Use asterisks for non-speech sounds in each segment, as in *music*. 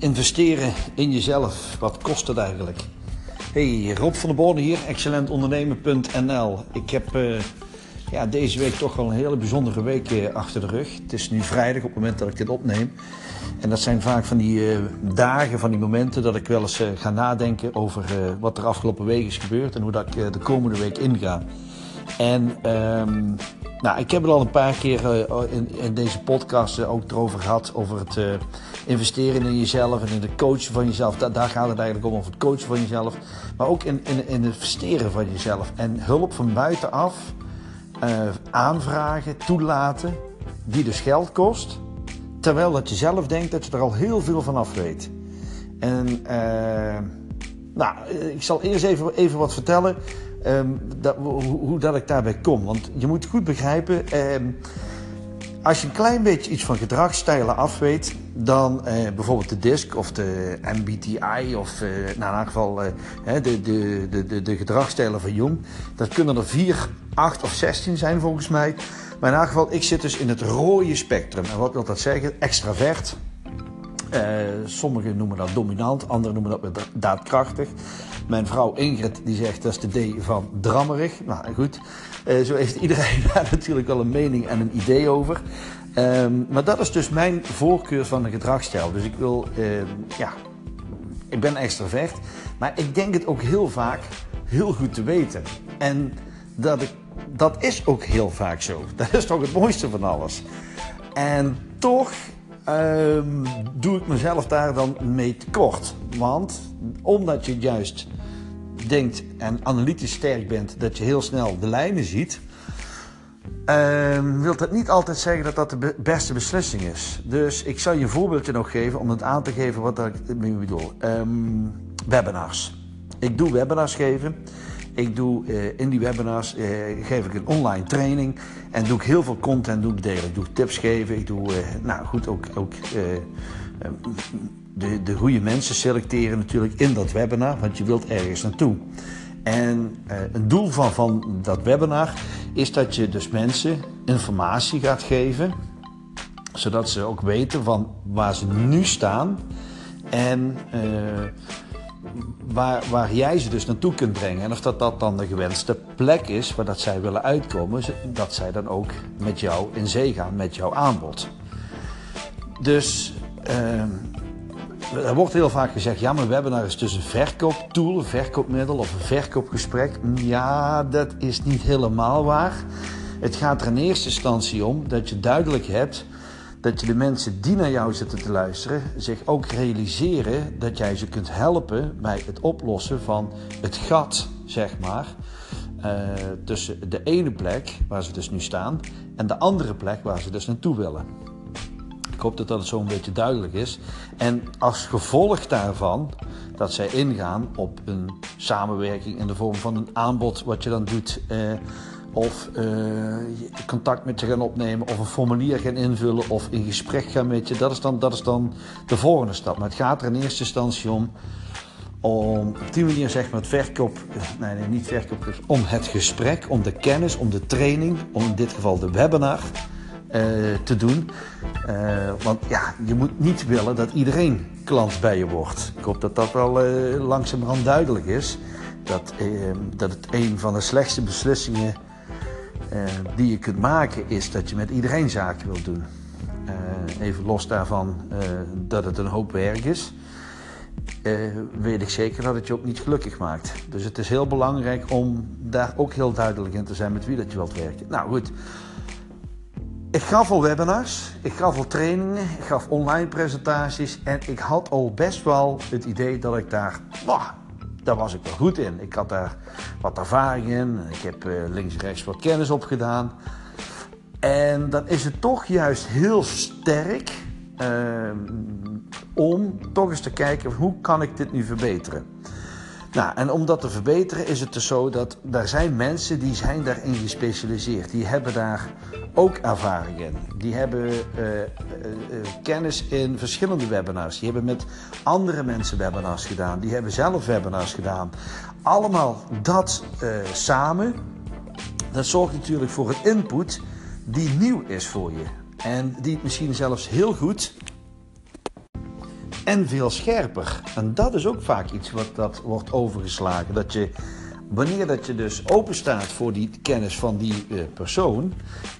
investeren in jezelf, wat kost het eigenlijk? Hey, Rob van der Borden hier, excellentondernemen.nl. Ik heb uh, ja, deze week toch wel een hele bijzondere week uh, achter de rug. Het is nu vrijdag op het moment dat ik dit opneem. En dat zijn vaak van die uh, dagen, van die momenten dat ik wel eens ga nadenken over wat er afgelopen week is gebeurd en hoe dat ik de komende week inga. En um, nou, ik heb het al een paar keer in, in, deze podcast ook erover gehad, over het investeren in jezelf en in de coachen van jezelf. daar gaat het eigenlijk om, over het coachen van jezelf. Maar ook in, in, in het investeren van jezelf. En hulp van buitenaf aanvragen, toelaten, die dus geld kost. Terwijl dat je zelf denkt dat je er al heel veel van af weet. En nou, ik zal eerst even, even wat vertellen um, dat, hoe, dat ik daarbij kom. Want je moet goed begrijpen, um, als je een klein beetje iets van gedragsstijlen af weet, dan eh, bijvoorbeeld de DISC of de MBTI of eh, nou, in elk geval eh, de, de, de, de, gedragsstijlen van Jung. Dat kunnen er 4, 8 of 16 zijn volgens mij. Maar in elk geval, ik zit dus in het rode spectrum. En wat wil dat zeggen? Extravert. Uh, sommigen noemen dat dominant, anderen noemen dat daadkrachtig. Mijn vrouw Ingrid die zegt dat is de D van drammerig. Nou goed, uh, zo heeft iedereen *laughs* daar natuurlijk wel een mening en een idee over. Um, maar dat is dus mijn voorkeur van de gedragsstijl. Dus ik wil, uh, ja, ik ben extravert, maar ik denk het ook heel vaak heel goed te weten. En dat, ik, dat is ook heel vaak zo. *laughs* Dat is toch het mooiste van alles. En toch um, doe ik mezelf daar dan mee tekort. Want omdat je juist denkt en analytisch sterk bent, dat je heel snel de lijnen ziet, uh, wil dat niet altijd zeggen dat dat de beste beslissing is. Dus ik zal je een voorbeeldje nog geven om het aan te geven wat ik mee bedoel. Um, webinars. Ik doe webinars geven. Ik doe uh, in die webinars uh, geef ik een online training en doe ik heel veel content doe ik delen. Ik doe tips geven. Ik doe, uh, nou goed, ook, ook de, de goede mensen selecteren natuurlijk in dat webinar, want je wilt ergens naartoe. En een doel van, van dat webinar is dat je dus mensen informatie gaat geven, zodat ze ook weten van waar ze nu staan en waar, waar jij ze dus naartoe kunt brengen. En of dat, dat dan de gewenste plek is waar dat zij willen uitkomen, dat zij dan ook met jou in zee gaan, met jouw aanbod. Dus uh, er wordt heel vaak gezegd, ja, maar webinar is dus een verkooptool, een verkoopmiddel of een verkoopgesprek. Ja, dat is niet helemaal waar. Het gaat er in eerste instantie om dat je duidelijk hebt dat je de mensen die naar jou zitten te luisteren zich ook realiseren dat jij ze kunt helpen bij het oplossen van het gat, zeg maar, uh, tussen de ene plek waar ze dus nu staan en de andere plek waar ze dus naartoe willen. Ik hoop dat dat zo een beetje duidelijk is. En als gevolg daarvan dat zij ingaan op een samenwerking in de vorm van een aanbod wat je dan doet. Eh, of uh, contact met je gaan opnemen, of een formulier gaan invullen, of in gesprek gaan met je. Dat is dan, dat is dan de volgende stap. Maar het gaat er in eerste instantie om, om op die manier zeg maar het verkoop, nee, nee niet verkoop, dus om het gesprek, om de kennis, om de training, om in dit geval de webinar uh, te doen. Uh, want ja, je moet niet willen dat iedereen klant bij je wordt. Ik hoop dat dat wel uh, langzamerhand duidelijk is. Dat, dat het een van de slechtste beslissingen die je kunt maken is dat je met iedereen zaken wilt doen. even los daarvan dat het een hoop werk is. weet ik zeker dat het je ook niet gelukkig maakt. Dus het is heel belangrijk om daar ook heel duidelijk in te zijn met wie dat je wilt werken. Nou goed, ik gaf al webinars, ik gaf al trainingen, ik gaf online presentaties en ik had al best wel het idee dat ik daar, daar was ik wel goed in. Ik had daar wat ervaring in, ik heb uh, links en rechts wat kennis opgedaan. En dan is het toch juist heel sterk uh, om toch eens te kijken hoe kan ik dit nu verbeteren. Nou, en om dat te verbeteren is het dus zo dat er zijn mensen die zijn daarin gespecialiseerd. Die hebben daar ook ervaring in. Die hebben uh, uh, kennis in verschillende webinars. Die hebben met andere mensen webinars gedaan. Die hebben zelf webinars gedaan. Allemaal dat samen. Dat zorgt natuurlijk voor een input die nieuw is voor je. En die misschien zelfs heel goed en veel scherper. En dat is ook vaak iets wat dat wordt overgeslagen. Dat je, wanneer dat je dus open staat voor die kennis van die uh, persoon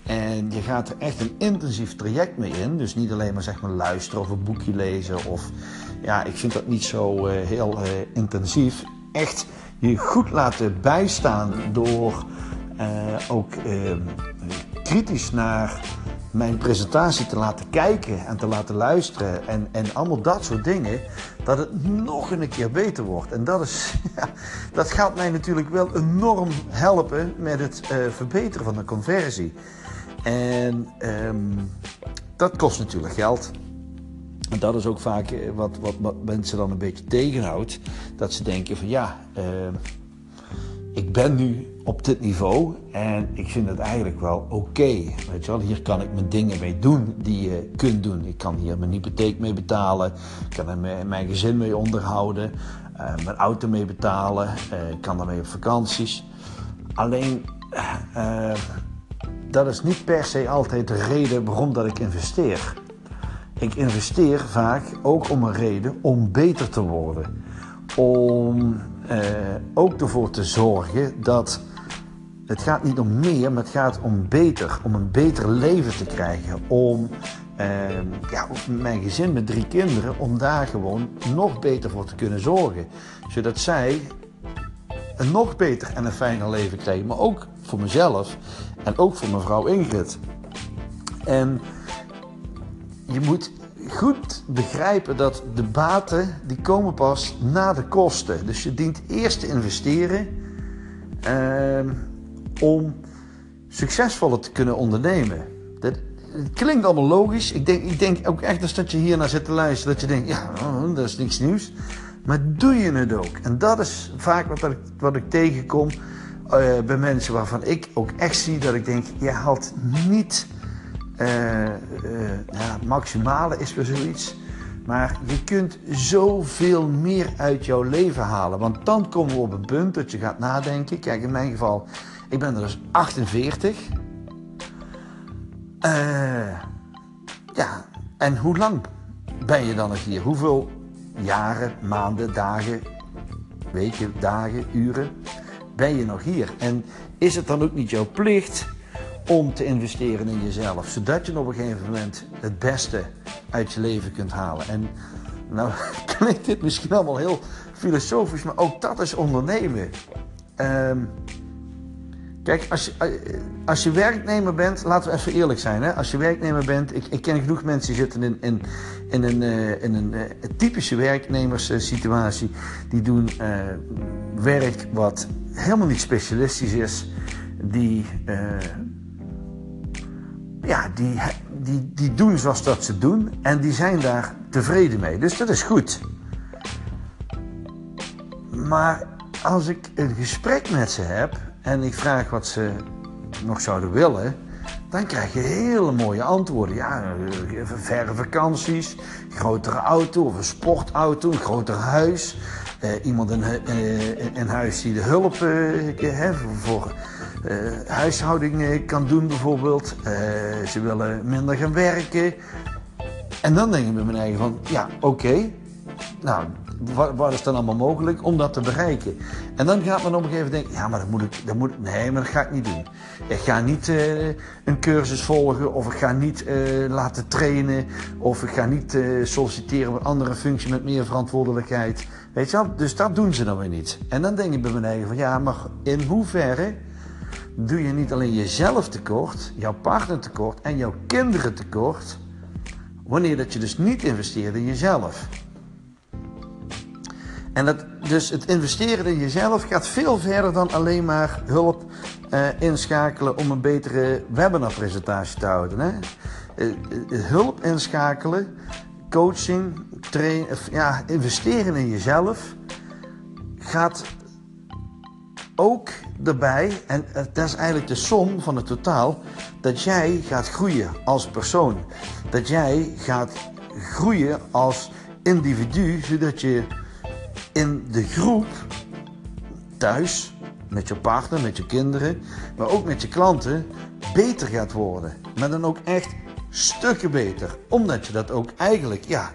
en je gaat er echt een intensief traject mee in, dus niet alleen maar zeg maar luisteren of een boekje lezen of ja, ik vind dat niet zo uh, heel uh, intensief. Echt je goed laten bijstaan door ook ehm, kritisch naar mijn presentatie te laten kijken en te laten luisteren en, en allemaal dat soort dingen, dat het nog een keer beter wordt. En dat, is, *laughs* dat gaat mij natuurlijk wel enorm helpen met het uh, verbeteren van de conversie. En um, dat kost natuurlijk geld. En dat is ook vaak eh, wat, wat, mensen dan een beetje tegenhoudt. Dat ze denken van ja, uh, ik ben nu op dit niveau en ik vind het eigenlijk wel oké. Weet je wel, hier kan ik mijn dingen mee doen die je kunt doen. Ik kan hier mijn hypotheek mee betalen, ik kan er mijn gezin mee onderhouden, uh, mijn auto mee betalen, uh, ik kan daarmee op vakanties. Alleen, uh, dat is niet per se altijd de reden waarom dat ik investeer. Ik investeer vaak ook om een reden om beter te worden. Om ook ervoor te zorgen dat het gaat niet om meer, maar het gaat om beter. Om een beter leven te krijgen. Om eh, ja, mijn gezin met drie kinderen, om daar gewoon nog beter voor te kunnen zorgen. Zodat zij een nog beter en een fijner leven krijgen. Maar ook voor mezelf en ook voor mevrouw Ingrid. En je moet goed begrijpen dat de baten die komen pas na de kosten. Dus je dient eerst te investeren. Uh, om succesvoller te kunnen ondernemen. Dat, het klinkt allemaal logisch. Ik denk, ik denk ook echt dat je hier naar zit te luisteren, dat je denkt, ja, oh, dat is niks nieuws. Maar doe je het ook? En dat is vaak wat, ik, wat ik tegenkom uh, bij mensen waarvan ik ook echt zie dat ik denk, je haalt niet uh, ja, maximale is weer zoiets. Maar je kunt zoveel meer uit jouw leven halen. Want dan komen we op een punt dat je gaat nadenken. Kijk, in mijn geval, ik ben er dus 48. Uh, ja, en hoe lang ben je dan nog hier? Hoeveel jaren, maanden, dagen, weken, dagen, uren ben je nog hier? En is het dan ook niet jouw plicht om te investeren in jezelf, zodat je op een gegeven moment het beste uit je leven kunt halen? En nou *laughs* klinkt dit misschien allemaal heel filosofisch, maar ook dat is ondernemen. Um, Kijk, als je, eh, als je werknemer bent, laten we even eerlijk zijn. Hè? Als je werknemer bent, ik, ik ken genoeg mensen die zitten in, in, in een, uh, in een uh, typische werknemerssituatie. Die doen werk wat helemaal niet specialistisch is. Die, ja, die, die, die doen zoals dat ze doen en die zijn daar tevreden mee. Dus dat is goed. Maar als ik een gesprek met ze heb en ik vraag wat ze nog zouden willen, dan krijg je hele mooie antwoorden. Ja, eh, verre vakanties, grotere auto of een sportauto, een groter huis. Eh, iemand in, in, huis die de hulp voor huishouding kan doen bijvoorbeeld. ze willen minder gaan werken. En dan denk ik bij mijn eigen van, ja, oké. Nou, wat, is dan allemaal mogelijk om dat te bereiken? En dan gaat men op een gegeven moment denken, ja, maar dat moet ik, dat moet, nee, maar dat ga ik niet doen. Ik ga niet uh, een cursus volgen of ik ga niet uh, laten trainen of ik ga niet uh, solliciteren op een andere functie met meer verantwoordelijkheid. Weet je wel? Dus dat doen ze dan weer niet. En dan denk ik bij mijn eigen van, ja, maar in hoeverre doe je niet alleen jezelf tekort, jouw partner tekort en jouw kinderen tekort, wanneer dat je dus niet investeert in jezelf? En dat, dus het investeren in jezelf gaat veel verder dan alleen maar hulp uh, inschakelen om een betere webinarpresentatie te houden. Hè? Uh, hulp inschakelen, coaching, train, ja, investeren in jezelf gaat ook erbij, en dat is eigenlijk de som van het totaal, dat jij gaat groeien als persoon. Dat jij gaat groeien als individu, zodat je in de groep thuis, met je partner, met je kinderen, maar ook met je klanten, beter gaat worden. Maar dan ook echt stukken beter. Omdat je dat ook eigenlijk, ja,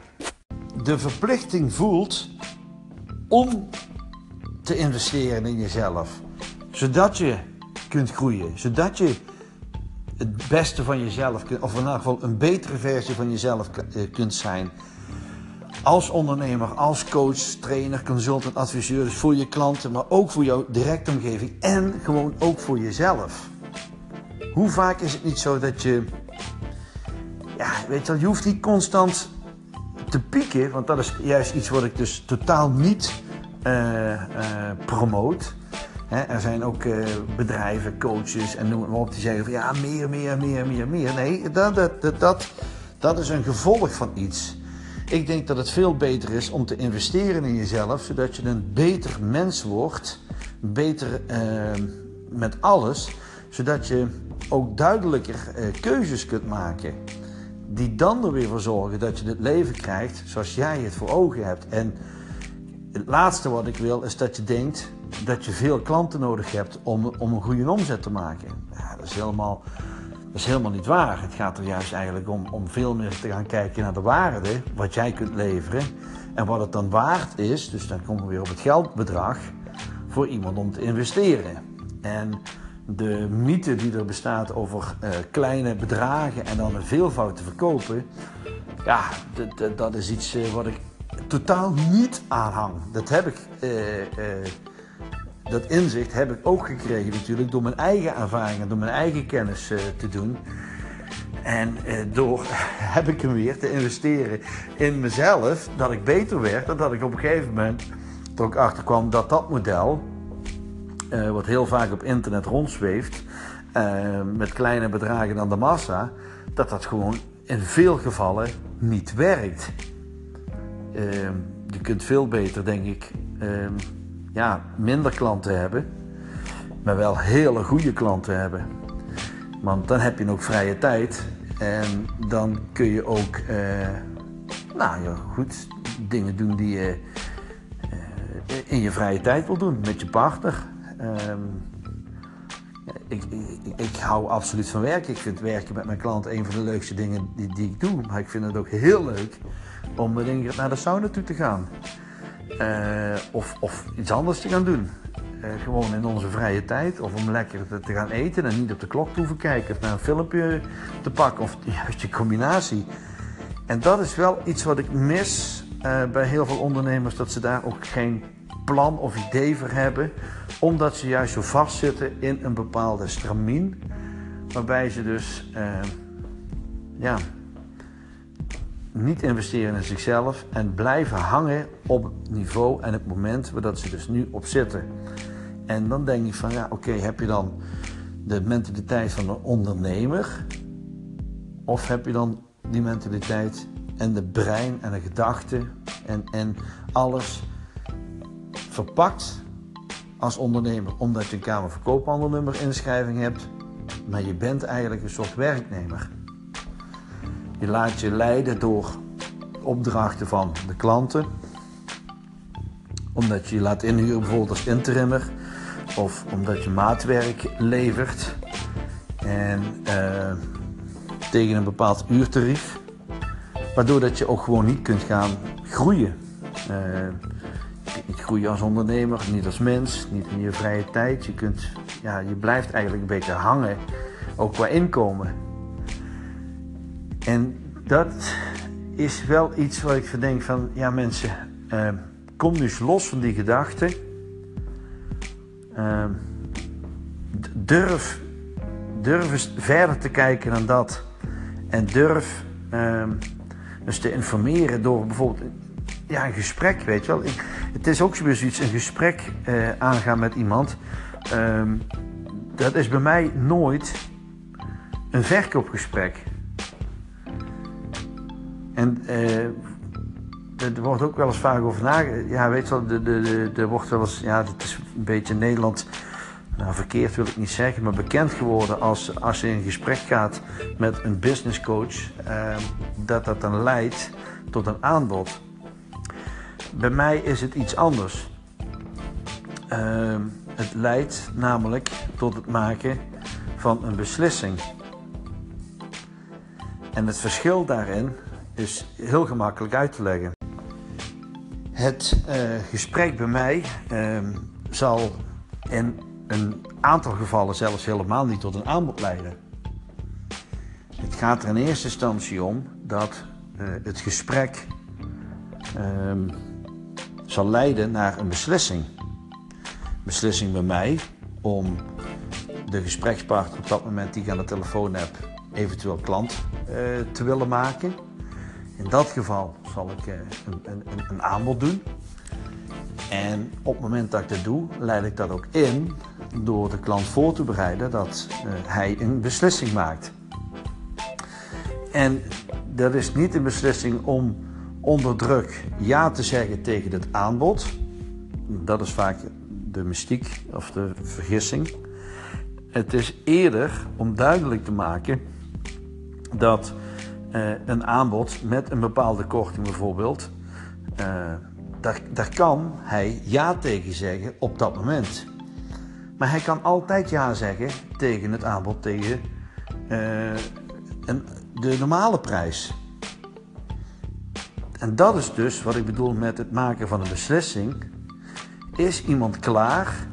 de verplichting voelt om te investeren in jezelf. Zodat je kunt groeien. Zodat je het beste van jezelf of in ieder geval een betere versie van jezelf eh, kunt zijn. Als ondernemer, als coach, trainer, consultant, adviseur, dus voor je klanten, maar ook voor jouw directe omgeving en gewoon ook voor jezelf. Hoe vaak is het niet zo dat je, ja, weet je wel, je hoeft niet constant te pieken, want dat is juist iets wat ik dus totaal niet uh, uh, promoot. er zijn ook uh, bedrijven, coaches en noem het maar op die zeggen van ja, meer, meer, meer, meer, meer. Nee, dat, dat, dat, dat is een gevolg van iets. Ik denk dat het veel beter is om te investeren in jezelf, zodat je een beter mens wordt, beter met alles, zodat je ook duidelijker keuzes kunt maken die dan er weer voor zorgen dat je het leven krijgt zoals jij het voor ogen hebt. En het laatste wat ik wil is dat je denkt dat je veel klanten nodig hebt om, om een goede omzet te maken. Ja, dat, is helemaal, dat is helemaal niet waar. Het gaat er juist eigenlijk om, om veel meer te gaan kijken naar de waarde, wat jij kunt leveren. En wat het dan waard is, dus dan komen we weer op het geldbedrag, voor iemand om te investeren. En de mythe die er bestaat over uh, kleine bedragen en dan een veelvoud te verkopen, ja, dat is iets uh, wat ik totaal niet aanhang. Dat heb ik, uh, dat inzicht heb ik ook gekregen natuurlijk door mijn eigen ervaringen, door mijn eigen kennis te doen. En door *laughs* heb ik hem weer te investeren in mezelf, dat ik beter werd en dat ik op een gegeven moment er ook achter kwam dat dat model uh, wat heel vaak op internet rondzweeft, met kleine bedragen aan de massa, dat dat gewoon in veel gevallen niet werkt. Uh, je kunt veel beter, denk ik, ehm, ja, minder klanten hebben, maar wel hele goede klanten hebben. Want dan heb je ook vrije tijd en dan kun je ook, eh, nou ja, goed, dingen doen die je in je vrije tijd wil doen met je partner. Um, ik, ik, ik, hou absoluut van werken. Ik vind werken met mijn klant een van de leukste dingen die, die ik doe. Maar ik vind het ook heel leuk om naar de sauna toe te gaan. Uh, of, of, iets anders te gaan doen. Uh, gewoon in onze vrije tijd. Of om lekker te, gaan eten en niet op de klok te hoeven kijken. Of naar een filmpje te pakken. Of *laughs* juist je combinatie. En dat is wel iets wat ik mis uh, bij heel veel ondernemers. Dat ze daar ook geen plan of idee voor hebben, omdat ze juist zo vastzitten in een bepaalde stramien, waarbij ze dus ja, niet investeren in zichzelf en blijven hangen op het niveau en het moment waar dat ze dus nu op zitten. En dan denk ik van ja, oké, heb je dan de mentaliteit van een ondernemer? Of heb je dan die mentaliteit en de brein en de gedachten en, en alles verpakt als ondernemer omdat je een Kamer Verkoophandelnummer inschrijving hebt, maar je bent eigenlijk een soort werknemer. Je laat je leiden door opdrachten van de klanten, omdat je je laat inhuren bijvoorbeeld als interimmer of omdat je maatwerk levert en uh, tegen een bepaald uurtarief, waardoor dat je ook gewoon niet kunt gaan groeien. Uh, niet groeien als ondernemer, niet als mens, niet in je vrije tijd. Je, kunt, ja, je blijft eigenlijk een beetje hangen, ook qua inkomen. En dat is wel iets waar ik verdenk van, ja mensen, uh, kom dus los van die gedachten. Uh, durf, durf eens verder te kijken dan dat. En durf dus te informeren door bijvoorbeeld ja, een gesprek, weet je wel. het is ook zoiets, een gesprek uh, aangaan met iemand. Dat is bij mij nooit een verkoopgesprek. En uh, er wordt ook wel eens vaak over nagedacht. Ja, weet je wel, er wordt wel eens, ja, het is een beetje Nederland, nou verkeerd wil ik niet zeggen, maar bekend geworden als als je in gesprek gaat met een business coach, uh, dat dat dan leidt tot een aanbod. Bij mij is het iets anders. Uh, het leidt namelijk tot het maken van een beslissing. En het verschil daarin is heel gemakkelijk uit te leggen. Het uh, gesprek bij mij uh, zal in een aantal gevallen zelfs helemaal niet tot een aanbod leiden. Het gaat er in eerste instantie om dat uh, het gesprek ehm, zal leiden naar een beslissing. Beslissing bij mij om de gesprekspartner op dat moment die ik aan de telefoon heb, eventueel klant uh, te willen maken. In dat geval zal ik uh, een, een, een, aanbod doen. En op het moment dat ik dat doe, leid ik dat ook in door de klant voor te bereiden dat uh, hij een beslissing maakt. En dat is niet een beslissing om onder druk ja te zeggen tegen het aanbod. Dat is vaak de mystiek of de vergissing. Het is eerder om duidelijk te maken dat een aanbod met een bepaalde korting bijvoorbeeld, uh, daar, daar kan hij ja tegen zeggen op dat moment. Maar hij kan altijd ja zeggen tegen het aanbod tegen een, de normale prijs. En dat is dus wat ik bedoel met het maken van een beslissing. Is iemand klaar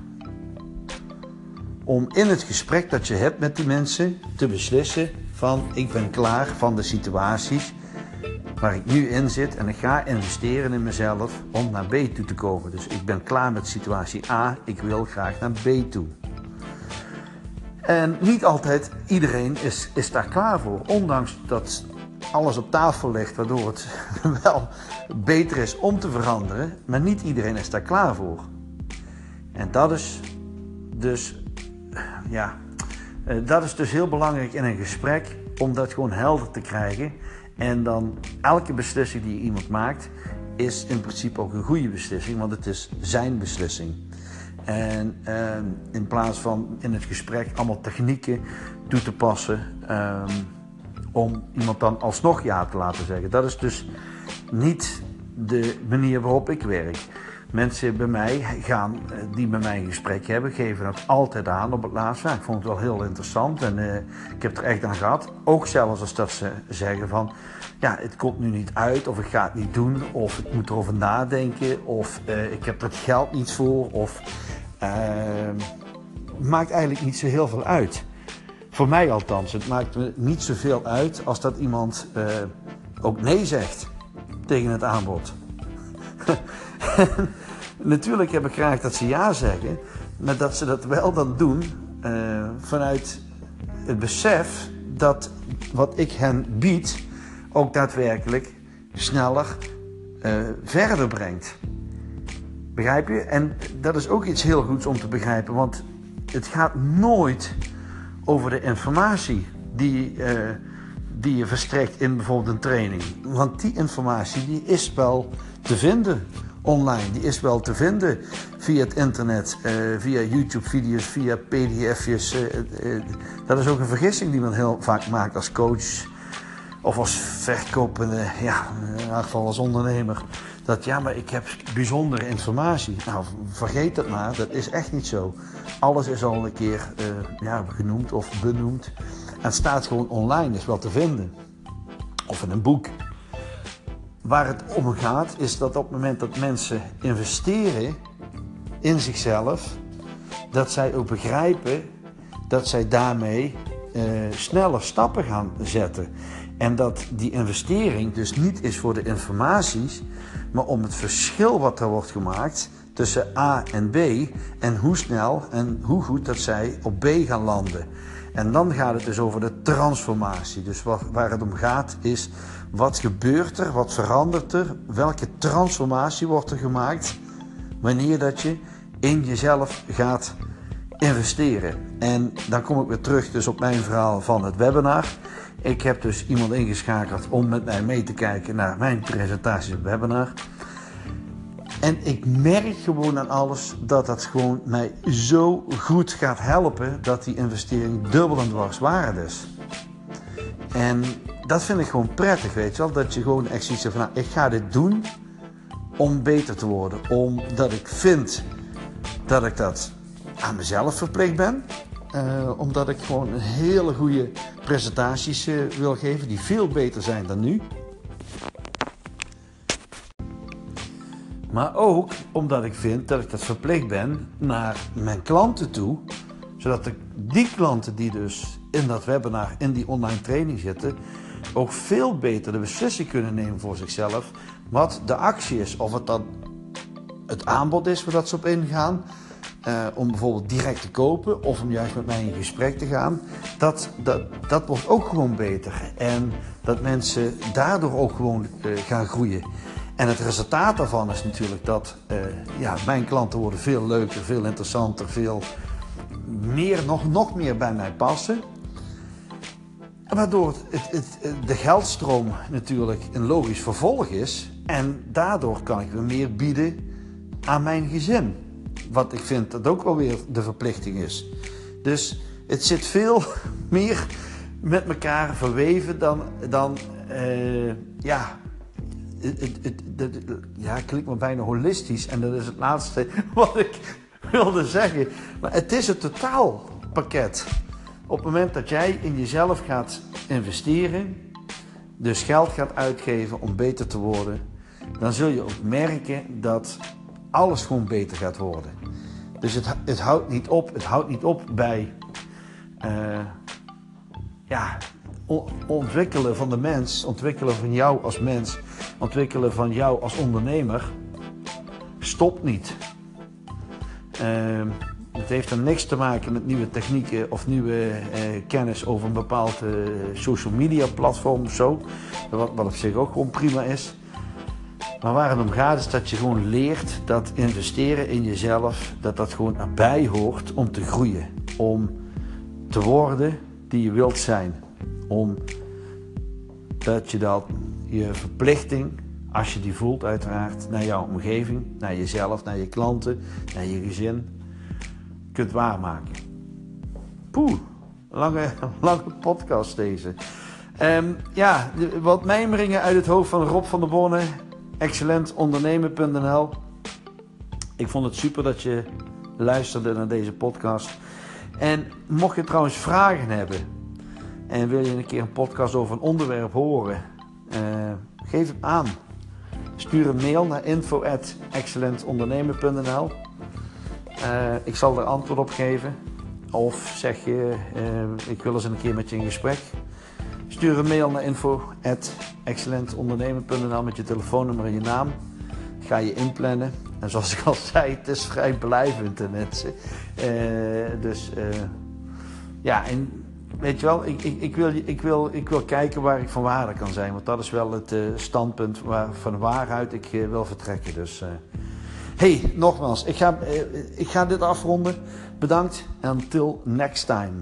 om in het gesprek dat je hebt met die mensen te beslissen van ik ben klaar van de situaties waar ik nu in zit en ik ga investeren in mezelf om naar B toe te komen. Dus ik ben klaar met situatie A, ik wil graag naar B toe. En niet altijd iedereen is, is daar klaar voor, ondanks dat alles op tafel ligt waardoor het *laughs* wel beter is om te veranderen, maar niet iedereen is daar klaar voor. En dat is dus, ja, dat is dus heel belangrijk in een gesprek om dat gewoon helder te krijgen. En dan elke beslissing die iemand maakt, is in principe ook een goede beslissing, want het is zijn beslissing. En uh, in plaats van in het gesprek allemaal technieken toe te passen um, om iemand dan alsnog ja te laten zeggen. Dat is dus niet de manier waarop ik werk. Mensen bij mij gaan, eh, die met mij een gesprek hebben, geven het altijd aan op het laatste. ik vond het wel heel interessant en uh, ik heb er echt aan gehad. Ook zelfs als dat ze zeggen van, ja, het komt nu niet uit of ik ga het niet doen of ik moet erover nadenken of uh, ik heb er het geld niet voor of ehm, maakt eigenlijk niet zo heel veel uit. Voor mij althans, het maakt me niet zoveel uit als dat iemand ook nee zegt tegen het aanbod. *laughs* *laughs* Natuurlijk heb ik graag dat ze ja zeggen, maar dat ze dat wel dan doen uh, vanuit het besef dat wat ik hen bied ook daadwerkelijk sneller uh, verder brengt. Begrijp je? En dat is ook iets heel goeds om te begrijpen, want het gaat nooit over de informatie die, uh, die je verstrekt in bijvoorbeeld een training. Want die informatie die is wel te vinden online. Die is wel te vinden via het internet, uh, via YouTube-video's, via PDF'jes. Uh, uh, dat is ook een vergissing die men heel vaak maakt als coach of als verkopende, ja, in ieder geval als ondernemer. Dat ja, maar ik heb bijzondere informatie. Nou, vergeet dat maar, dat is echt niet zo. Alles is al een keer ja, genoemd of benoemd. En staat gewoon online, is wel te vinden. Of in een boek. Waar het om gaat is dat op het moment dat mensen investeren in zichzelf, dat zij ook begrijpen dat zij daarmee uh, sneller stappen gaan zetten. En dat die investering dus niet is voor de informaties, maar om het verschil wat er wordt gemaakt tussen A en B en hoe snel en hoe goed dat zij op B gaan landen. En dan gaat het dus over de transformatie. Dus waar het om gaat is wat gebeurt er, wat verandert er, welke transformatie wordt er gemaakt wanneer dat je in jezelf gaat investeren. En dan kom ik weer terug dus op mijn verhaal van het webinar. Ik heb dus iemand ingeschakeld om met mij mee te kijken naar mijn presentatie op webinar. En ik merk gewoon aan alles dat dat gewoon mij zo goed gaat helpen dat die investering dubbel en dwars waard is. En dat vind ik gewoon prettig, weet je wel. Dat je gewoon echt ziet van, nou, ik ga dit doen om beter te worden. Omdat ik vind dat ik dat aan mezelf verplicht ben. Uh, omdat ik gewoon hele goede presentaties uh, wil geven die veel beter zijn dan nu. Maar ook omdat ik vind dat ik dat verplicht ben naar mijn klanten toe. Zodat ik die klanten die dus in dat webinar, in die online training zitten, ook veel beter de beslissing kunnen nemen voor zichzelf. Wat de actie is. Of het dan het aanbod is waar dat ze op ingaan. Uh, om bijvoorbeeld direct te kopen of om juist met mij in gesprek te gaan. Dat, dat, dat wordt ook gewoon beter. En dat mensen daardoor ook gewoon uh, gaan groeien. En het resultaat daarvan is natuurlijk dat uh, ja, mijn klanten worden veel leuker, veel interessanter, veel meer, nog, nog meer bij mij passen. Waardoor het, het, de geldstroom natuurlijk een logisch vervolg is. En daardoor kan ik weer meer bieden aan mijn gezin. Wat ik vind dat ook wel weer de verplichting is. Dus het zit veel *laughs* meer met elkaar verweven dan, dan uh, ja, ja, klinkt maar bijna holistisch. En dat is het laatste *laughs* wat ik wilde zeggen. Maar het is een totaalpakket. Op het moment dat jij in jezelf gaat investeren, dus geld gaat uitgeven om beter te worden, dan zul je ook merken dat alles gewoon beter gaat worden. Dus het, het houdt niet op. Het houdt niet op bij uh, ja, ontwikkelen van de mens, ontwikkelen van jou als mens, ontwikkelen van jou als ondernemer. Stopt niet. Uh, het heeft dan niks te maken met nieuwe technieken of nieuwe uh, kennis over een bepaald uh, social media platform of zo. Wat, wat op zich ook gewoon prima is. Maar waar het om gaat is dat je gewoon leert dat investeren in jezelf, dat dat gewoon erbij hoort om te groeien. Om te worden die je wilt zijn. Om dat je dat je verplichting, als je die voelt uiteraard, naar jouw omgeving, naar jezelf, naar je klanten, naar je gezin, kunt waarmaken. Poeh, lange, *laughs* lange podcast deze. Um, ja, wat mijmeringen uit het hoofd van Rob van der Bonnen excellentondernemen.nl. Ik vond het super dat je luisterde naar deze podcast. En mocht je trouwens vragen hebben en wil je een keer een podcast over een onderwerp horen, uh, geef het aan. Stuur een mail naar info@excellentondernemen.nl. Uh, ik zal er antwoord op geven. Of zeg je, uh, ik wil eens een keer met je in gesprek. Stuur een mail naar info.excellentondernemen.nl met je telefoonnummer en je naam. Ga je inplannen. En zoals ik al zei, het is vrij blijvend ten mensen. Uh, dus ja, en weet je wel, ik, ik, ik, wil, ik, wil, ik wil kijken waar ik van waarde kan zijn. Want dat is wel het standpunt waar, van waaruit ik wil vertrekken. Dus hey, nogmaals, ik ga, ik ga dit afronden. Bedankt en until next time.